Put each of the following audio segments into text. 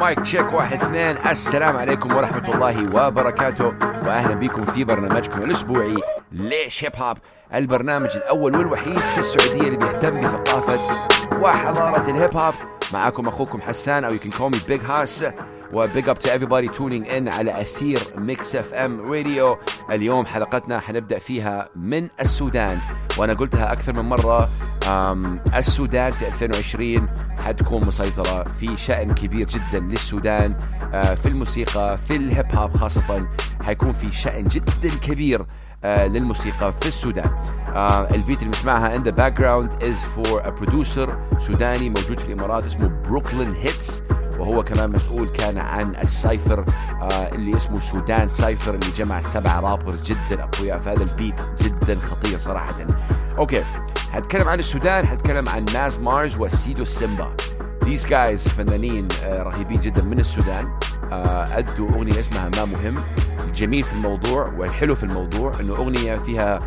mic check واحد اثنين. السلام عليكم ورحمة الله وبركاته. وأهلا بكم في برنامجكم الأسبوعي ليش hip hop البرنامج الأول والوحيد في السعودية اللي بيهتم بثقافة وحضارة ال hip hop معكم أخوكم حسان أو call me Big Haas. و big up to everybody tuning in على أثير ميكس أف أم راديو. اليوم حلقتنا حنبدأ فيها من السودان وأنا قلتها أكثر من مرة السودان في 2020 حتكون مسيطرة في شأن كبير جدا للسودان آه، في الموسيقى في ال hip hop خاصة حيكون في شأن جدا كبير آه، للموسيقى في السودان. آه، ال beat اللي بنسمعها in the background is for a producer سوداني موجود في الإمارات اسمه بروكلين بيتس وهو كمان مسؤول كان عن ال cypher آه اللي اسمه سودان cypher اللي جمع سبع rappers جدا. اقوياء فهذا ال beat جدا خطير صراحة. أوكي حتكلم عن السودان حتكلم عن ماز مارز وسيدو سيمبا. These guys فنانين آه رهيبين جدا من السودان. آه أدوا أغنية اسمها ما مهم. الجميل في الموضوع والحلو في الموضوع إنه أغنية فيها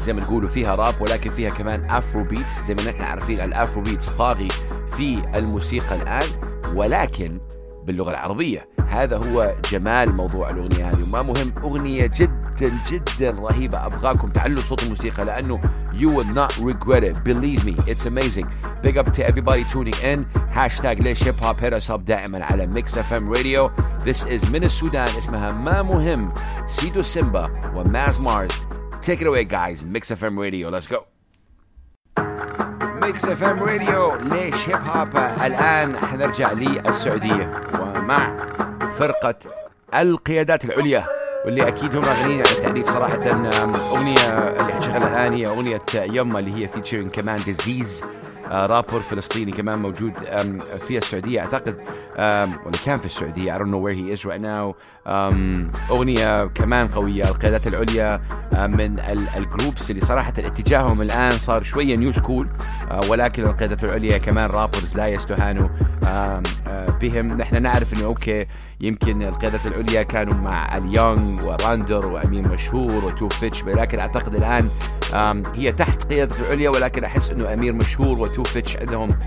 زي ما نقولوا فيها راب ولكن فيها كمان Afrobeats زي ما نحن عارفين ال Afrobeats طاغي في الموسيقى الآن ولكن باللغة العربية. هذا هو جمال موضوع الأغنية هذه. وما مهم أغنية جدا جدا رهيبة. أبغاكم تعلوا صوت الموسيقى لأنه you will not regret it. Believe me it's amazing. Big up to everybody tuning in. Hashtag ليش hip hop hit us up دائما على ميكس اف ام راديو this is من السودان اسمها ما مهم سيدو سيمبا وماز مارز Take it away, guys. Mix FM Radio. Let's go. اف ام راديو ليش hip hop الآن حنرجع للسعودية ومع فرقة القيادات العليا واللي أكيد هم غنيين عن التعريف صراحة أغنية اللي حنشغلها الآن هي أغنية يما اللي هي featuring كمان ديزيز رابر فلسطيني كمان موجود في السعودية. أعتقد ولا كان في السعودية I don't know where he is right now. أغنية كمان قوية القيادات العليا أم، من ال- ال groups اللي صراحة اتجاههم الآن صار شوية new school ولكن القيادات العليا كمان rappers لا يستهانوا. بهم. نحن نعرف إنه أوكي يمكن القيادات العليا كانوا مع اليونغ وراندر وأمير مشهور وتو فيتش ولكن أعتقد الآن هي تحت قيادة العليا ولكن أحس إنه أمير مشهور وتو فيتش عندهم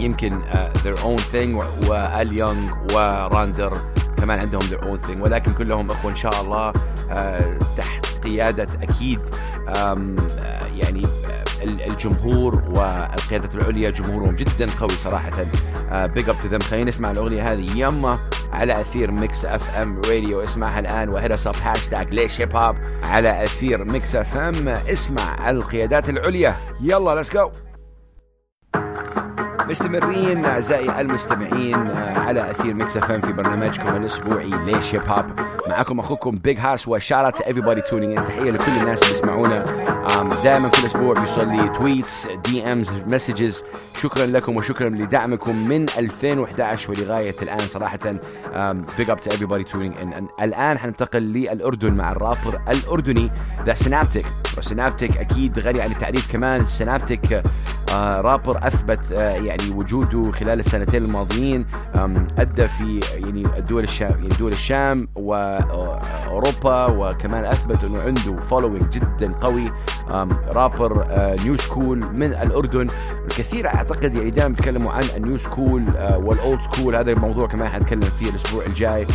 يمكن own thing و- واليونغ وراندر كمان عندهم their own thing. ولكن كلهم أخوة إن شاء الله uh, تحت قيادة أكيد uh, يعني الجمهور والقيادة العليا جمهورهم جدا قوي صراحة. big up to them خلينا نسمع الأغنية هذه. يما على أثير ميكس اف ام راديو اسمعها الآن وهيدا صب هاشتاج ليش hip hop على أثير ميكس اف ام اسمع القيادات العليا. يلا let's go مستمرين أعزائي المستمعين آه، على أثير ميكس اف في برنامجكم الأسبوعي ليش hip hop معكم أخوكم بيج هاس و shout out everybody tuning in. تحية لكل الناس اللي يسمعونا. دائما كل أسبوع بيوصل لي tweets DMs messages شكرا لكم وشكرا لدعمكم من 2011 ولغاية الآن صراحة big up to tuning in. الآن حننتقل للأردن مع الرابر الأردني ذا سينابتيك وسينابتيك أكيد غني عن التعريف كمان. سينابتيك آه رابر أثبت آه يعني وجوده خلال السنتين الماضيين أدى في يعني الدول الشام يعني دول الشام واوروبا وكمان أثبت أنه عنده فولوينج جدا قوي. رابر new school من الأردن. الكثير أعتقد يعني دائما بيتكلموا عن ال new school آه وال old school. هذا الموضوع كمان حنتكلم فيه الأسبوع الجاي.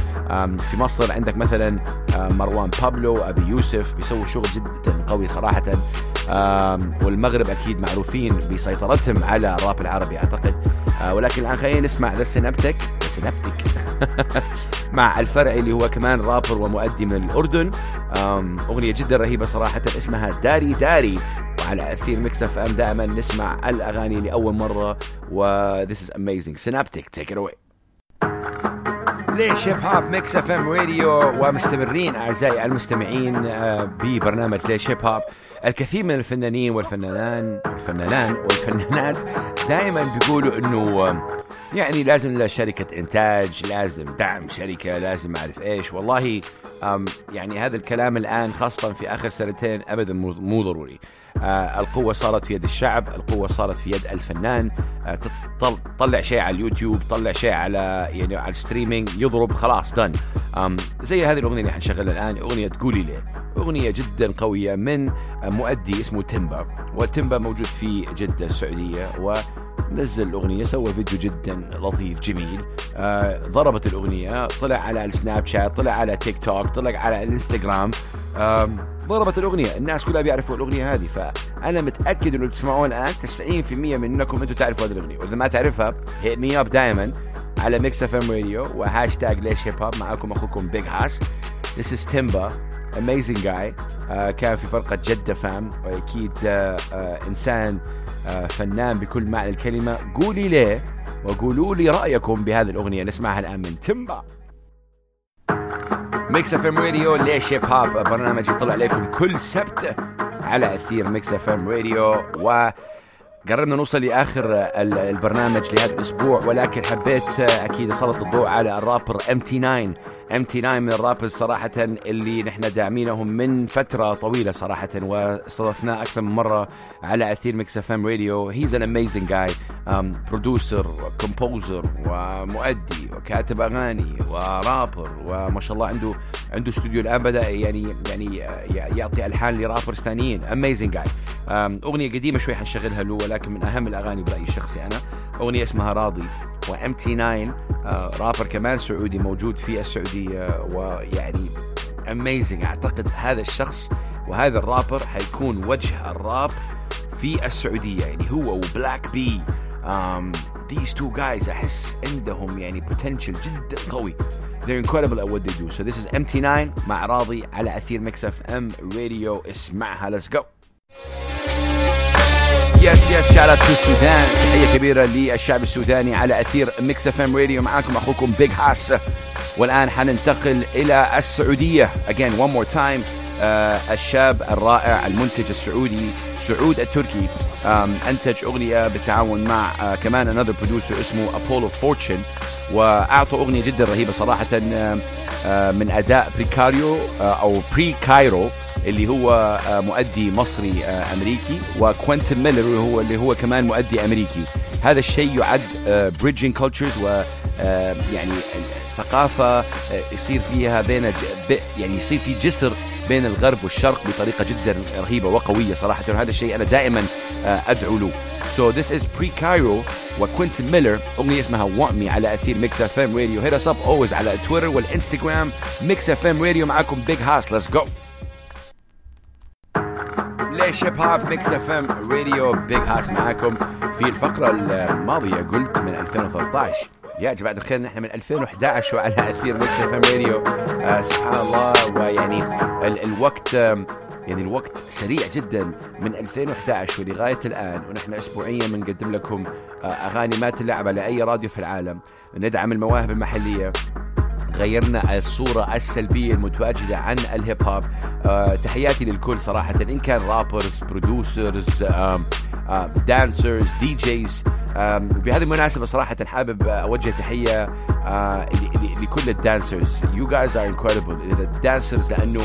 في مصر عندك مثلا آه مروان بابلو أبي يوسف بيسووا شغل جدا قوي صراحة. والمغرب أكيد معروفين بسيطرتهم على الراب العربي أعتقد. آه، ولكن الآن خلينا نسمع ذا سينابتك سينابتك مع الفرعي اللي هو كمان رابر ومؤدي من الأردن. أغنية جدا رهيبة صراحة اسمها داري داري. وعلى أثير ميكس أف أم دائما نسمع الأغاني لأول مرة. و this is amazing. سينابتك take it away. ليش هيب هوب ميكس أف أم راديو ومستمرين أعزائي المستمعين آه، ببرنامج ليش هيب هوب الكثير من الفنانين والفنانان والفنانان والفنانات دائما بيقولوا إنه يعني لازم شركة إنتاج لازم دعم شركة لازم أعرف إيش. والله يعني هذا الكلام الآن خاصة في آخر سنتين أبدا مو ضروري. القوة صارت في يد الشعب القوة صارت في يد الفنان. آه تطلع شيء على اليوتيوب تطلع شيء على يعني على ال streaming يضرب خلاص done زي هذه الأغنية اللي حنشغلها الآن أغنية قولي ليه أغنية جدا قوية من مؤدي اسمه تيمبا وتيمبا موجود في جدة السعودية و نزل الأغنية سوى فيديو جدا لطيف جميل. آه ضربت الأغنية طلع على السناب شات طلع على تيك توك طلع على الانستغرام آه ضربت الأغنية الناس كلها بيعرفوا الأغنية هذه. فأنا متأكد أنه تسمعون الآن 90% منكم أنتم تعرفوا هذه الأغنية. وإذا ما تعرفها hit me up دائما على ميكس اف ام راديو وهاشتاج ليش هيب هوب معاكم أخوكم بيج هاس This is Timba amazing guy. Uh, كان في فرقة جدة فام وأكيد uh, uh, إنسان uh, فنان بكل معنى الكلمة. قولي ليه وقولوا لي رأيكم بهذه الأغنية. نسمعها الآن من تيمبا. ميكس اف ام راديو ليش هيب هوب برنامج يطلع عليكم كل سبت على أثير ميكس اف ام راديو و قربنا نوصل لآخر البرنامج لهذا الأسبوع ولكن حبيت أكيد اسلط الضوء على الرابر ام تي 9 ام تي 9 من الرابرز صراحة اللي نحن داعمينهم من فترة طويلة صراحة واستضفناه أكثر من مرة على أثير ميكس اف ام راديو. he's an amazing guy producer و composer ومؤدي وكاتب أغاني ورابر وما شاء الله عنده عنده استوديو الآن بدأ يعني يعني يعطي ألحان لرابرز ثانيين. amazing guy أغنية قديمة شوي حنشغلها له ولكن من أهم الأغاني برأيي الشخصي أنا. أغنية اسمها راضي وام تي 9 رابر كمان سعودي موجود في السعودية ويعني amazing أعتقد هذا الشخص وهذا الرابر حيكون وجه الراب في السعودية. يعني هو وبلاك بي. these two guys أحس عندهم يعني potential جدا قوي. They're incredible at what they do. So this is MT9 مع راضي على أثير ميكس اف ام راديو اسمعها. Let's go. yes yes شارع السودان تحية كبيرة للشعب السوداني على أثير ميكس اف ام راديو معاكم أخوكم بيج هاس والآن حننتقل إلى السعودية. Again one more time. آه الشاب الرائع المنتج السعودي سعود التركي. أنتج أغنية بالتعاون مع آه كمان another producer اسمه ابولو فورتشن وأعطوا أغنية جدا رهيبة صراحة آه من أداء بريكاريو أو بري كايرو اللي هو مؤدي مصري أمريكي وكوينتن ميلر هو اللي هو كمان مؤدي أمريكي. هذا الشيء يعد bridging cultures و يعني ثقافة يصير فيها بين يعني يصير في جسر بين الغرب والشرق بطريقة جدا رهيبة وقوية صراحة. وهذا الشيء أنا دائما أدعو له. So this is Pre Cairo وكوينتن ميلر. أغنية اسمها Want Me على أثير ميكس اف ام راديو hit us up always على تويتر والإنستغرام ميكس اف ام راديو معاكم بيج هاس let's go ليش هيب هوب ميكس اف ام راديو بيج هاس معاكم في الفقرة الماضية قلت من 2013 يا جماعة الخير نحن من 2011 وعلى أثير ميكس اف ام راديو آه سبحان الله ويعني ال الوقت يعني الوقت سريع جدا من 2011 ولغاية الآن. ونحن أسبوعيا بنقدم لكم آه أغاني ما تلعب على أي راديو في العالم. ندعم المواهب المحلية. غيرنا الصورة السلبية المتواجدة عن الهيب هوب. أه تحياتي للكل صراحة. إن كان رابرز producers dancers DJs بهذه المناسبة صراحة حابب أوجه تحية uh, لكل ال dancers you guys are incredible. ال dancers لأنه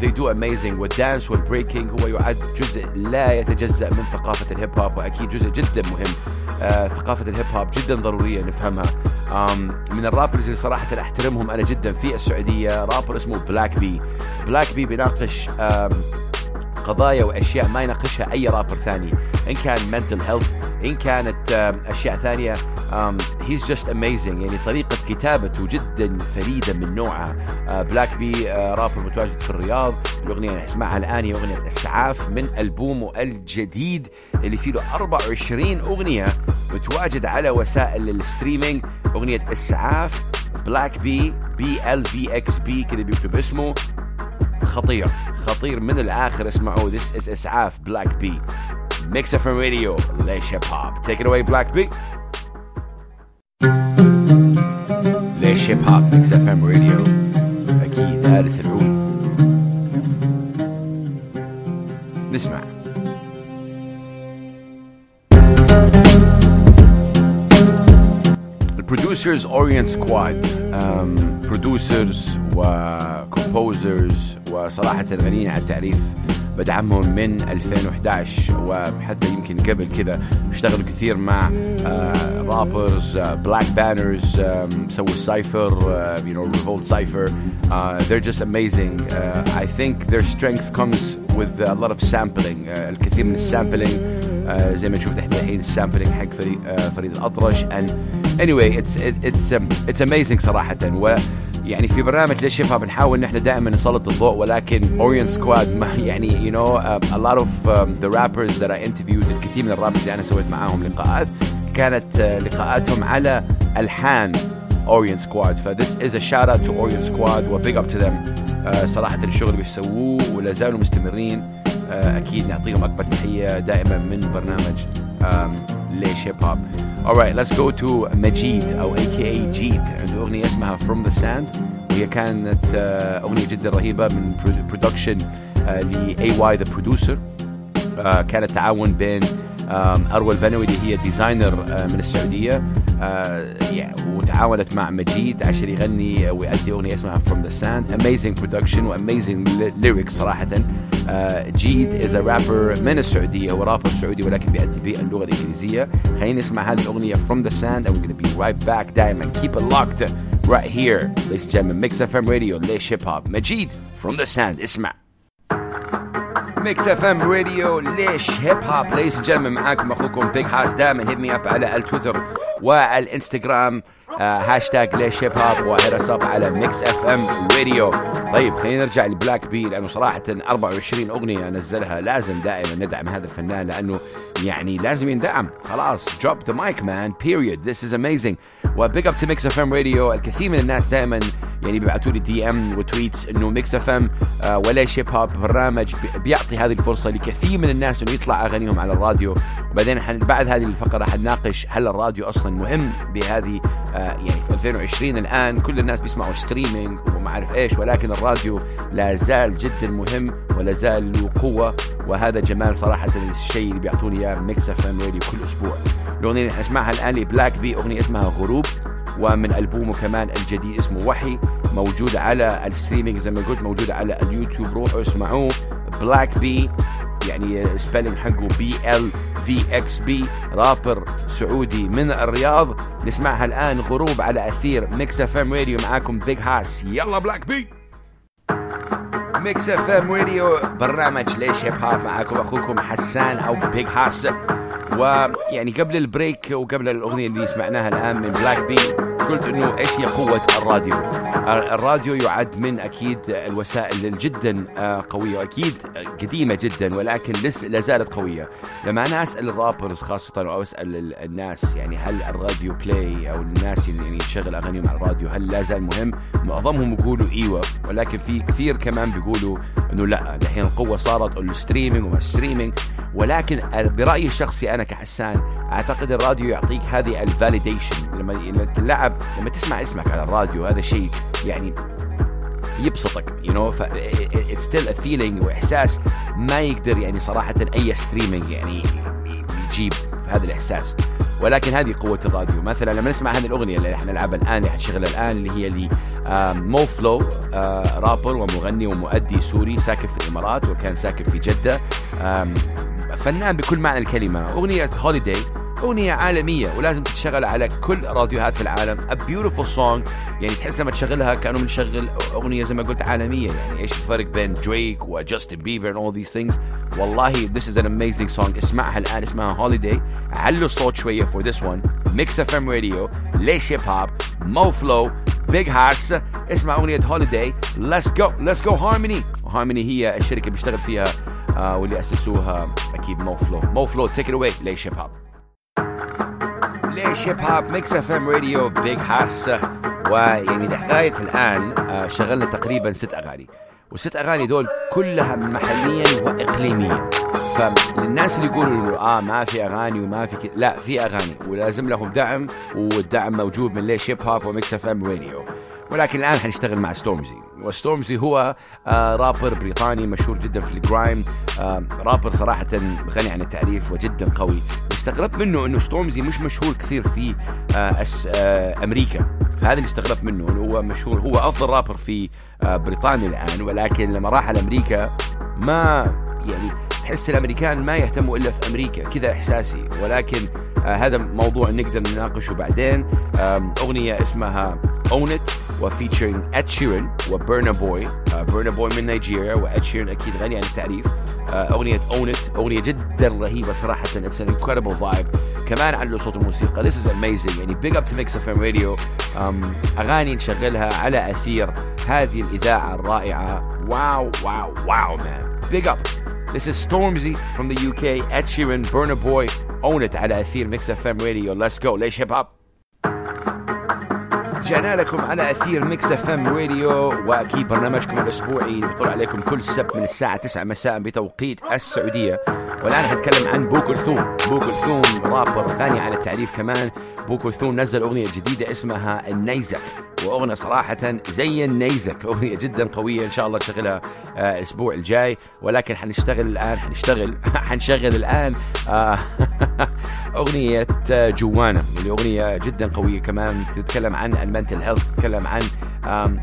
they do amazing. وال dance وال breaking هو يعد جزء لا يتجزأ من ثقافة الهيب هوب وأكيد جزء جدا مهم uh, ثقافة الهيب هوب جدا ضرورية نفهمها. من ال rappers اللي صراحة أحترمهم أنا جدا في السعودية رابر اسمه بلاك بي بلاك بي بيناقش قضايا وأشياء ما يناقشها أي رابر ثاني. إن كان mental health إن كانت أشياء ثانية he's just amazing يعني طريقة كتابته جدا فريدة من نوعها. بلاك بي رابر متواجد في الرياض. الأغنية اللي نسمعها الآن هي أغنية إسعاف من ألبومه الجديد اللي فيه له 24 أغنية متواجد على وسائل ال streaming. أغنية إسعاف بلاك بي B L V X B كذا بيكتب اسمه. خطير خطير من الآخر. اسمعوا this is إسعاف بلاك بي ميكس اف راديو ليش هيب هوب take it away بلاك بي ليش هيب هوب ميكس اف ام راديو أكيد آلة العود نسمع. ال producers اورينت سكواد producers و composers وصراحة غنيين عن التعريف بدعمهم من 2011 وحتى يمكن قبل كذا اشتغلوا كثير مع rappers بلاك بانرز سووا cypher you know revolt cypher uh, they're just amazing. uh, I think their strength comes with a lot of sampling. uh, الكثير من ال sampling آه زي ما تشوف تحت الحين ال sampling حق فريد, آه فريد الأطرش. And anyway it's it's um, it's amazing صراحة. و يعني في برنامج ليش هيب هوب بنحاول ان إحنا دائما نسلط الضوء ولكن اورينت سكواد يعني you know uh, a lot of um, the rappers that I interviewed الكثير من ال rappers اللي أنا سويت معاهم لقاءات كانت uh, لقاءاتهم على ألحان اورينت سكواد ف this is a shout out to اورينت سكواد و big up to them. Uh, صراحة الشغل اللي بيسووه ولا زالوا مستمرين. Uh, أكيد نعطيهم أكبر تحية دائما من برنامج um, ليش هيب هوب alright let's go to مجيد أو aka جيد عنده أغنية اسمها from the sand. وهي كانت uh, أغنية جدا رهيبة من production uh, ل AY the producer uh, كانت تعاون بين أروى البنوي اللي هي designer من السعودية. وتعاونت مع مجيد عشان يغني ويؤدي أغنية اسمها From the Sand. Amazing production و amazing lyrics صراحة. جيد is a rapper من السعودية هو رابر سعودي ولكن بيأدي باللغة الإنجليزية. خلينا نسمع هذه الأغنية From the Sand and we're gonna be right back. دائما keep it locked right here. Ladies and gentlemen Mix FM Radio ليش هيب هوب مجيد From the Sand. اسمع. ميكس اف ام راديو ليش هيب هوب ladies and gentlemen معاكم أخوكم بيج هاس دائما hit me up على التويتر والإنستغرام هاشتاج ليش هيب هوب و hit us up على ميكس اف ام راديو طيب خلينا نرجع لبلاك بي لأنه صراحة 24 أغنية نزلها. لازم دائما ندعم هذا الفنان لأنه يعني لازم يندعم. خلاص drop the mic man. Period. This is amazing. و big up to ميكس اف ام راديو الكثير من الناس دائما يعني بيبعثوا لي DM و tweets إنه ميكس اف ام آه وليش هيب هوب برنامج بيعطي هذه الفرصة لكثير من الناس إنه يطلع أغانيهم على الراديو. وبعدين بعد هذه الفقرة حنناقش هل الراديو أصلا مهم بهذه آه يعني في 2020 الآن؟ كل الناس بيسمعوا streaming وما أعرف إيش ولكن الراديو لا زال جدا مهم ولا زال له قوة. وهذا جمال صراحة الشيء اللي بيعطوني إياه ميكس اف ام راديو كل أسبوع. الأغنية اللي نسمعها الآن لبلاك بي أغنية اسمها غروب ومن ألبومه كمان الجديد اسمه وحي موجود على ال streaming زي ما قلت موجود على اليوتيوب. روحوا اسمعوه. بلاك بي يعني spelling حقه B L V X B rapper سعودي من الرياض. نسمعها الآن غروب على أثير ميكس اف ام راديو معاكم بيج هاس يلا بلاك بي ميكس اف ام راديو برنامج ليش هيب هوب معاكم أخوكم حسان أو بيج هاس ويعني قبل ال break وقبل الأغنية اللي سمعناها الآن من بلاك بي قلت إنه إيش هي قوة الراديو؟ الراديو يعد من أكيد الوسائل الجدا قوية وأكيد قديمة جدا ولكن لسه لا زالت قوية. لما أنا أسأل ال rappers خاصة أو أسأل الناس يعني هل ال radio play أو الناس اللي يعني تشغل أغانيهم على الراديو هل لا زال مهم؟ معظمهم يقولوا إيوه ولكن في كثير كمان بيقولوا إنه لا دحين القوة صارت ال streaming وما ولكن برأيي الشخصي أنا كحسان أعتقد الراديو يعطيك هذه ال validation لما تلعب لما تسمع اسمك على الراديو هذا شيء يعني يبسطك you know it's still a feeling وإحساس ما يقدر يعني صراحة أي streaming يعني يجيب هذا الإحساس. ولكن هذه قوة الراديو. مثلا لما نسمع هذه الأغنية اللي إحنا نلعبها الآن اللي حنشغلها الآن اللي هي لي مو فلو رابر ومغني ومؤدي سوري ساكن في الإمارات وكان ساكن في جدة. فنان بكل معنى الكلمة. أغنية holiday أغنية عالمية ولازم تتشغل على كل راديوهات في العالم. A beautiful song يعني تحس لما تشغلها كأنه بنشغل أغنية زي ما قلت عالمية. يعني إيش الفرق بين دريك وجاستن بيبر and all these things والله this is an amazing song. اسمعها الآن اسمها holiday. علوا الصوت شوية for this one. Mix FM radio ليش هيب هوب مو فلو بيج هاس اسمع أغنية holiday. Let's go let's go harmony. Harmony هي الشركة اللي بيشتغل فيها واللي أسسوها أكيد Moh Flow Moh Flow take it away. ليش هيب هوب ليش هيب هوب ميكس اف ام راديو بيج هاس ويعني لغاية الآن شغلنا تقريبا ست أغاني. والست أغاني دول كلها محليا واقليميا. فللناس اللي يقولوا انه آه ما في أغاني وما في لا في أغاني. ولازم لهم دعم والدعم موجود من ليش هيب هوب و Mix FM Radio ولكن الآن حنشتغل مع Stormzy. و Stormzy هو آه رابر بريطاني مشهور جدا في ال grime. آه رابر صراحة غني عن التعريف وجدا قوي. استغربت منه إنه Stormzy مش مشهور كثير في آه آه أمريكا. فهذا اللي استغربت منه إنه هو مشهور هو أفضل رابر في آه بريطانيا الآن. ولكن لما راح لأمريكا ما يعني تحس الأمريكان ما يهتموا إلا في أمريكا. كذا إحساسي. ولكن آه هذا موضوع نقدر نناقشه بعدين. آه أغنية اسمها Own It و featuring Ed Sheeran و Burna Boy Burna Boy من نيجيريا و Ed Sheeran أكيد غني عن التعريف آه، أغنية Own It أغنية جدا رهيبة صراحة. it's an incredible vibe كمان عنده صوت الموسيقى. this is amazing يعني big up to Mix FM Radio أغاني نشغلها على أثير هذه الإذاعة الرائعة. wow wow wow man big up This is Stormzy from the UK, Ed Sheeran, Burna Boy, Own It على أثير Mix FM Radio Let's go. ليش هيب هوب رجعنا لكم على أثير Mix FM Radio وأكيد برنامجكم الأسبوعي بيطلع عليكم كل سبت من الساعة 9 مساء بتوقيت السعودية. والآن حتكلم عن بو كلثوم بو كلثوم رابر غني عن التعريف كمان. بو كلثوم نزل أغنية جديدة اسمها النيزك. وأغنية صراحة زي النيزك. أغنية جدا قوية إن شاء الله نشغلها آه، الأسبوع الجاي. ولكن حنشتغل الآن حنشتغل حنشغل الآن آه، أغنية آه، جوانا. اللي أغنية جدا قوية كمان. تتكلم عن ال mental health تتكلم عن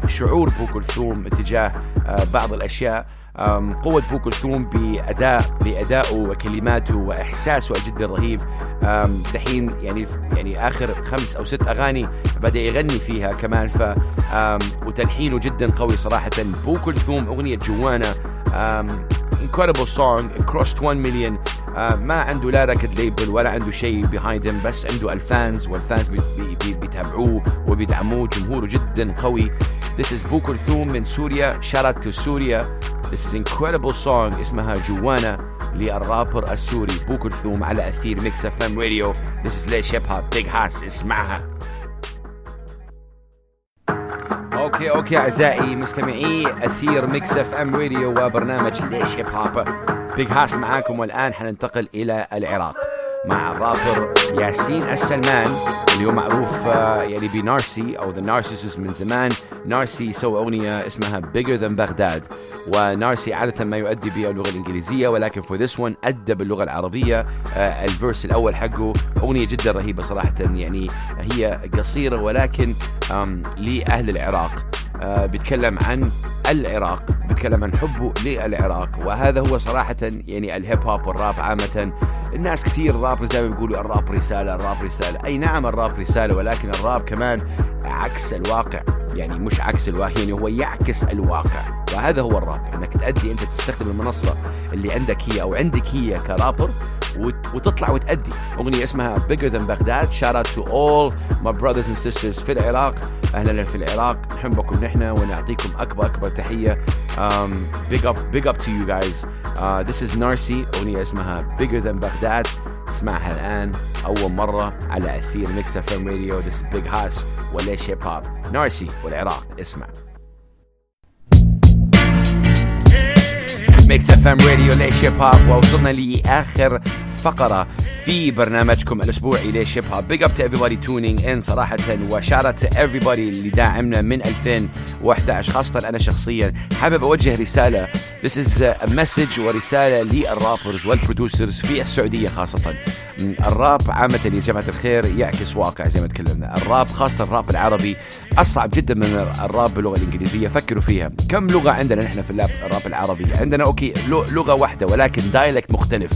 شعور بو كلثوم اتجاه بعض الأشياء. قوة بو كلثوم بأداء بأدائه وكلماته وإحساسه جدا رهيب دحين يعني يعني آخر خمس أو ست أغاني بدأ يغني فيها كمان. ف وتلحينه جدا قوي صراحة. بو كلثوم أغنية جوانا. incredible song. Crossed 1 million. آه ما عنده لا record label ولا عنده شيء him بس عنده ال fans وال fans بي بي بيتابعوه وبيدعموه جمهوره جدا قوي. This is بو كلثوم من سوريا. Shout out to سوريا This is incredible song. اسمها جوانا للرابر السوري بو كلثوم على أثير Mix FM Radio This is ليش هيب هوب Big Hass اسمعها. Okay okay أعزائي مستمعي أثير Mix FM Radio وبرنامج ليش هيب هوب Big Hass معاكم والآن حننتقل إلى العراق. مع الرابر ياسين السلمان اللي هو معروف يعني ب Narcy أو The Narcicyst من زمان. Narcy سوى أغنية اسمها Bigger Than Baghdad و Narcy عادة ما يؤدي باللغة الإنجليزية ولكن for this one أدى باللغة العربية. آه، ال verse الأول حقه أغنية جدا رهيبة صراحة يعني هي قصيرة ولكن لأهل العراق. بيتكلم عن العراق بيتكلم عن حبه للعراق. وهذا هو صراحة يعني الهيب هوب والراب عامة. الناس كثير الراب زي ما بيقولوا الراب رسالة الراب رسالة. أي نعم الراب رسالة ولكن الراب كمان عكس الواقع. يعني مش عكس الواقع يعني هو يعكس الواقع. وهذا هو الراب. إنك تأدي أنت تستخدم المنصة اللي عندك هي أو عندك هي كرابر وتطلع وتأدي. أغنية اسمها Bigger Than Baghdad. Shout out to all my brothers and sisters في العراق. أهلا في العراق. نحبكم نحن ونعطيكم أكبر أكبر تحية. Um, big up big up to you guys. Uh, this is Narcy. أغنية اسمها Bigger Than Baghdad. اسمعها الآن. أول مرة على أثير Mix FM Radio this is Big Hass وليش هيب هوب Narcy والعراق. اسمع. Mix FM Radio ليش هيب هوب ووصلنا لآخر فقرة في برنامجكم الأسبوعي ليش هيب هوب big up to everybody tuning in صراحة و shout out to everybody اللي داعمنا من 2011 خاصة أنا شخصيا. حابب أوجه رسالة. This is a message ورسالة لل rappers وال producers في السعودية خاصة. الراب عامة يا جماعة الخير يعكس واقع زي ما تكلمنا. الراب خاصة الراب العربي أصعب جدا من الراب باللغة الإنجليزية. فكروا فيها. كم لغة عندنا نحن في الراب العربي؟ عندنا okay لغة واحدة ولكن dialect مختلف.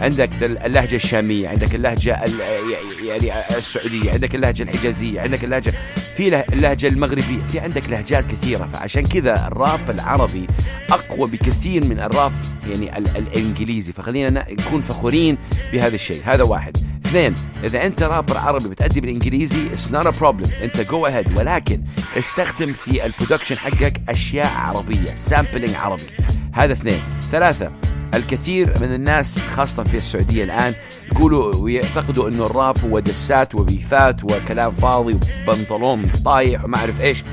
عندك اللهجة الشامية عندك اللهجة يعني السعودية عندك اللهجة الحجازية عندك اللهجة في اللهجة المغربية في عندك لهجات كثيرة فعشان كذا الراب العربي أقوى بكثير من الراب يعني الإنجليزي فخلينا نكون فخورين بهذا الشيء. هذا واحد. اثنين إذا أنت رابر عربي بتأدي بالإنجليزي it's not a problem أنت go ahead ولكن استخدم في ال production حقك أشياء عربية sampling عربي. هذا اثنين. ثلاثة الكثير من الناس خاصة في السعودية الآن يقولوا ويعتقدوا أنه الراب هو دسات وبيفات وكلام فاضي وبنطلون طايح وما أعرف إيش.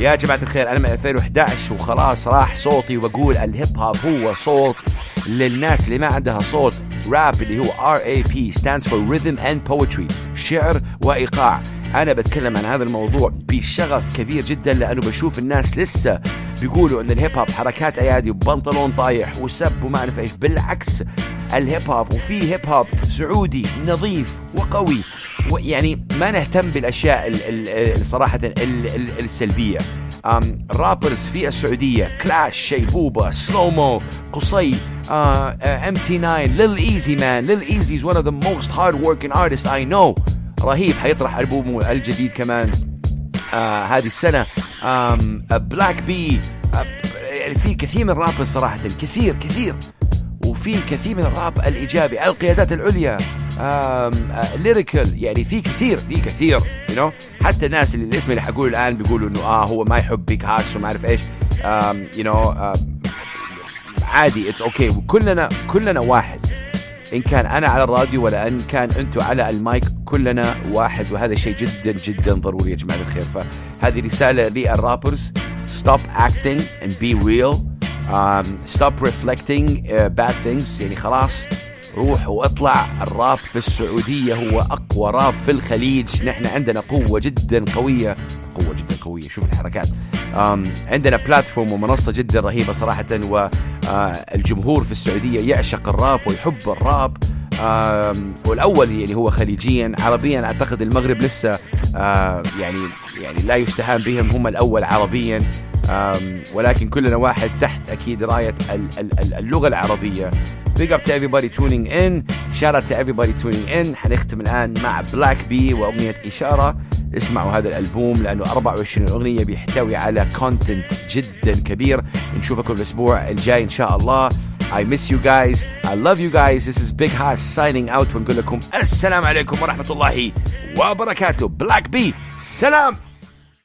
يا جماعة الخير أنا من 2011 وخلاص راح صوتي وبقول الهيب هوب هو صوت للناس اللي ما عندها صوت. راب اللي هو RAP stands for Rhythm and Poetry شعر وإيقاع. أنا بتكلم عن هذا الموضوع بشغف كبير جدا لأنه بشوف الناس لسه بيقولوا أن الهيب هوب حركات أيادي وبنطلون طايح وسب وما أعرف إيش. بالعكس الهيب هوب وفي هيب هوب سعودي نظيف وقوي يعني ما نهتم بالأشياء صراحة السلبية. rappers في السعودية Klash Shiboba Slow Moe قصي ام تي 9 Lil Eazy man Lil Eazy is one of the most hard working artists I know. رهيب حيطرح ألبومه الجديد كمان آه هذه السنة Blvxb يعني في كثير من الراب صراحة كثير كثير وفي كثير من الراب الإيجابي على القيادات العليا lyrical يعني في كثير في كثير you you know? حتى الناس اللي الاسم اللي حقوله الآن بيقولوا إنه آه هو ما يحب Big Hass وما أعرف إيش you know عادي it's okay okay. وكلنا كلنا واحد إن كان أنا على الراديو ولا إن كان أنتم على المايك كلنا واحد وهذا شيء جدا جدا ضروري يا جماعة الخير. فهذه رسالة لل rappers stop acting and be real. Um, stop reflecting uh, يعني خلاص روح واطلع. الراب في السعودية هو أقوى راب في الخليج. نحن عندنا قوة جدا قوية. قوة جدا قوية. شوف الحركات. عندنا بلاتفورم ومنصة جدا رهيبة صراحة والجمهور في السعودية يعشق الراب ويحب الراب. والأول يعني هو خليجيا عربيا أعتقد المغرب لسه يعني يعني لا يستهان بهم هم الأول عربيا. ولكن كلنا واحد تحت أكيد راية اللغة العربية. Big up to everybody tuning in. Shout out to everybody tuning in. حنختم الآن مع بلاك بي وأغنية إشارة. اسمعوا هذا الألبوم لأنه 24 أغنية بيحتوي على content جدا كبير. نشوفكم الأسبوع الجاي إن شاء الله. I miss you guys. I love you guys. This is Big Haas signing out. ونقول لكم السلام عليكم ورحمة الله وبركاته. بلاك بي سلام.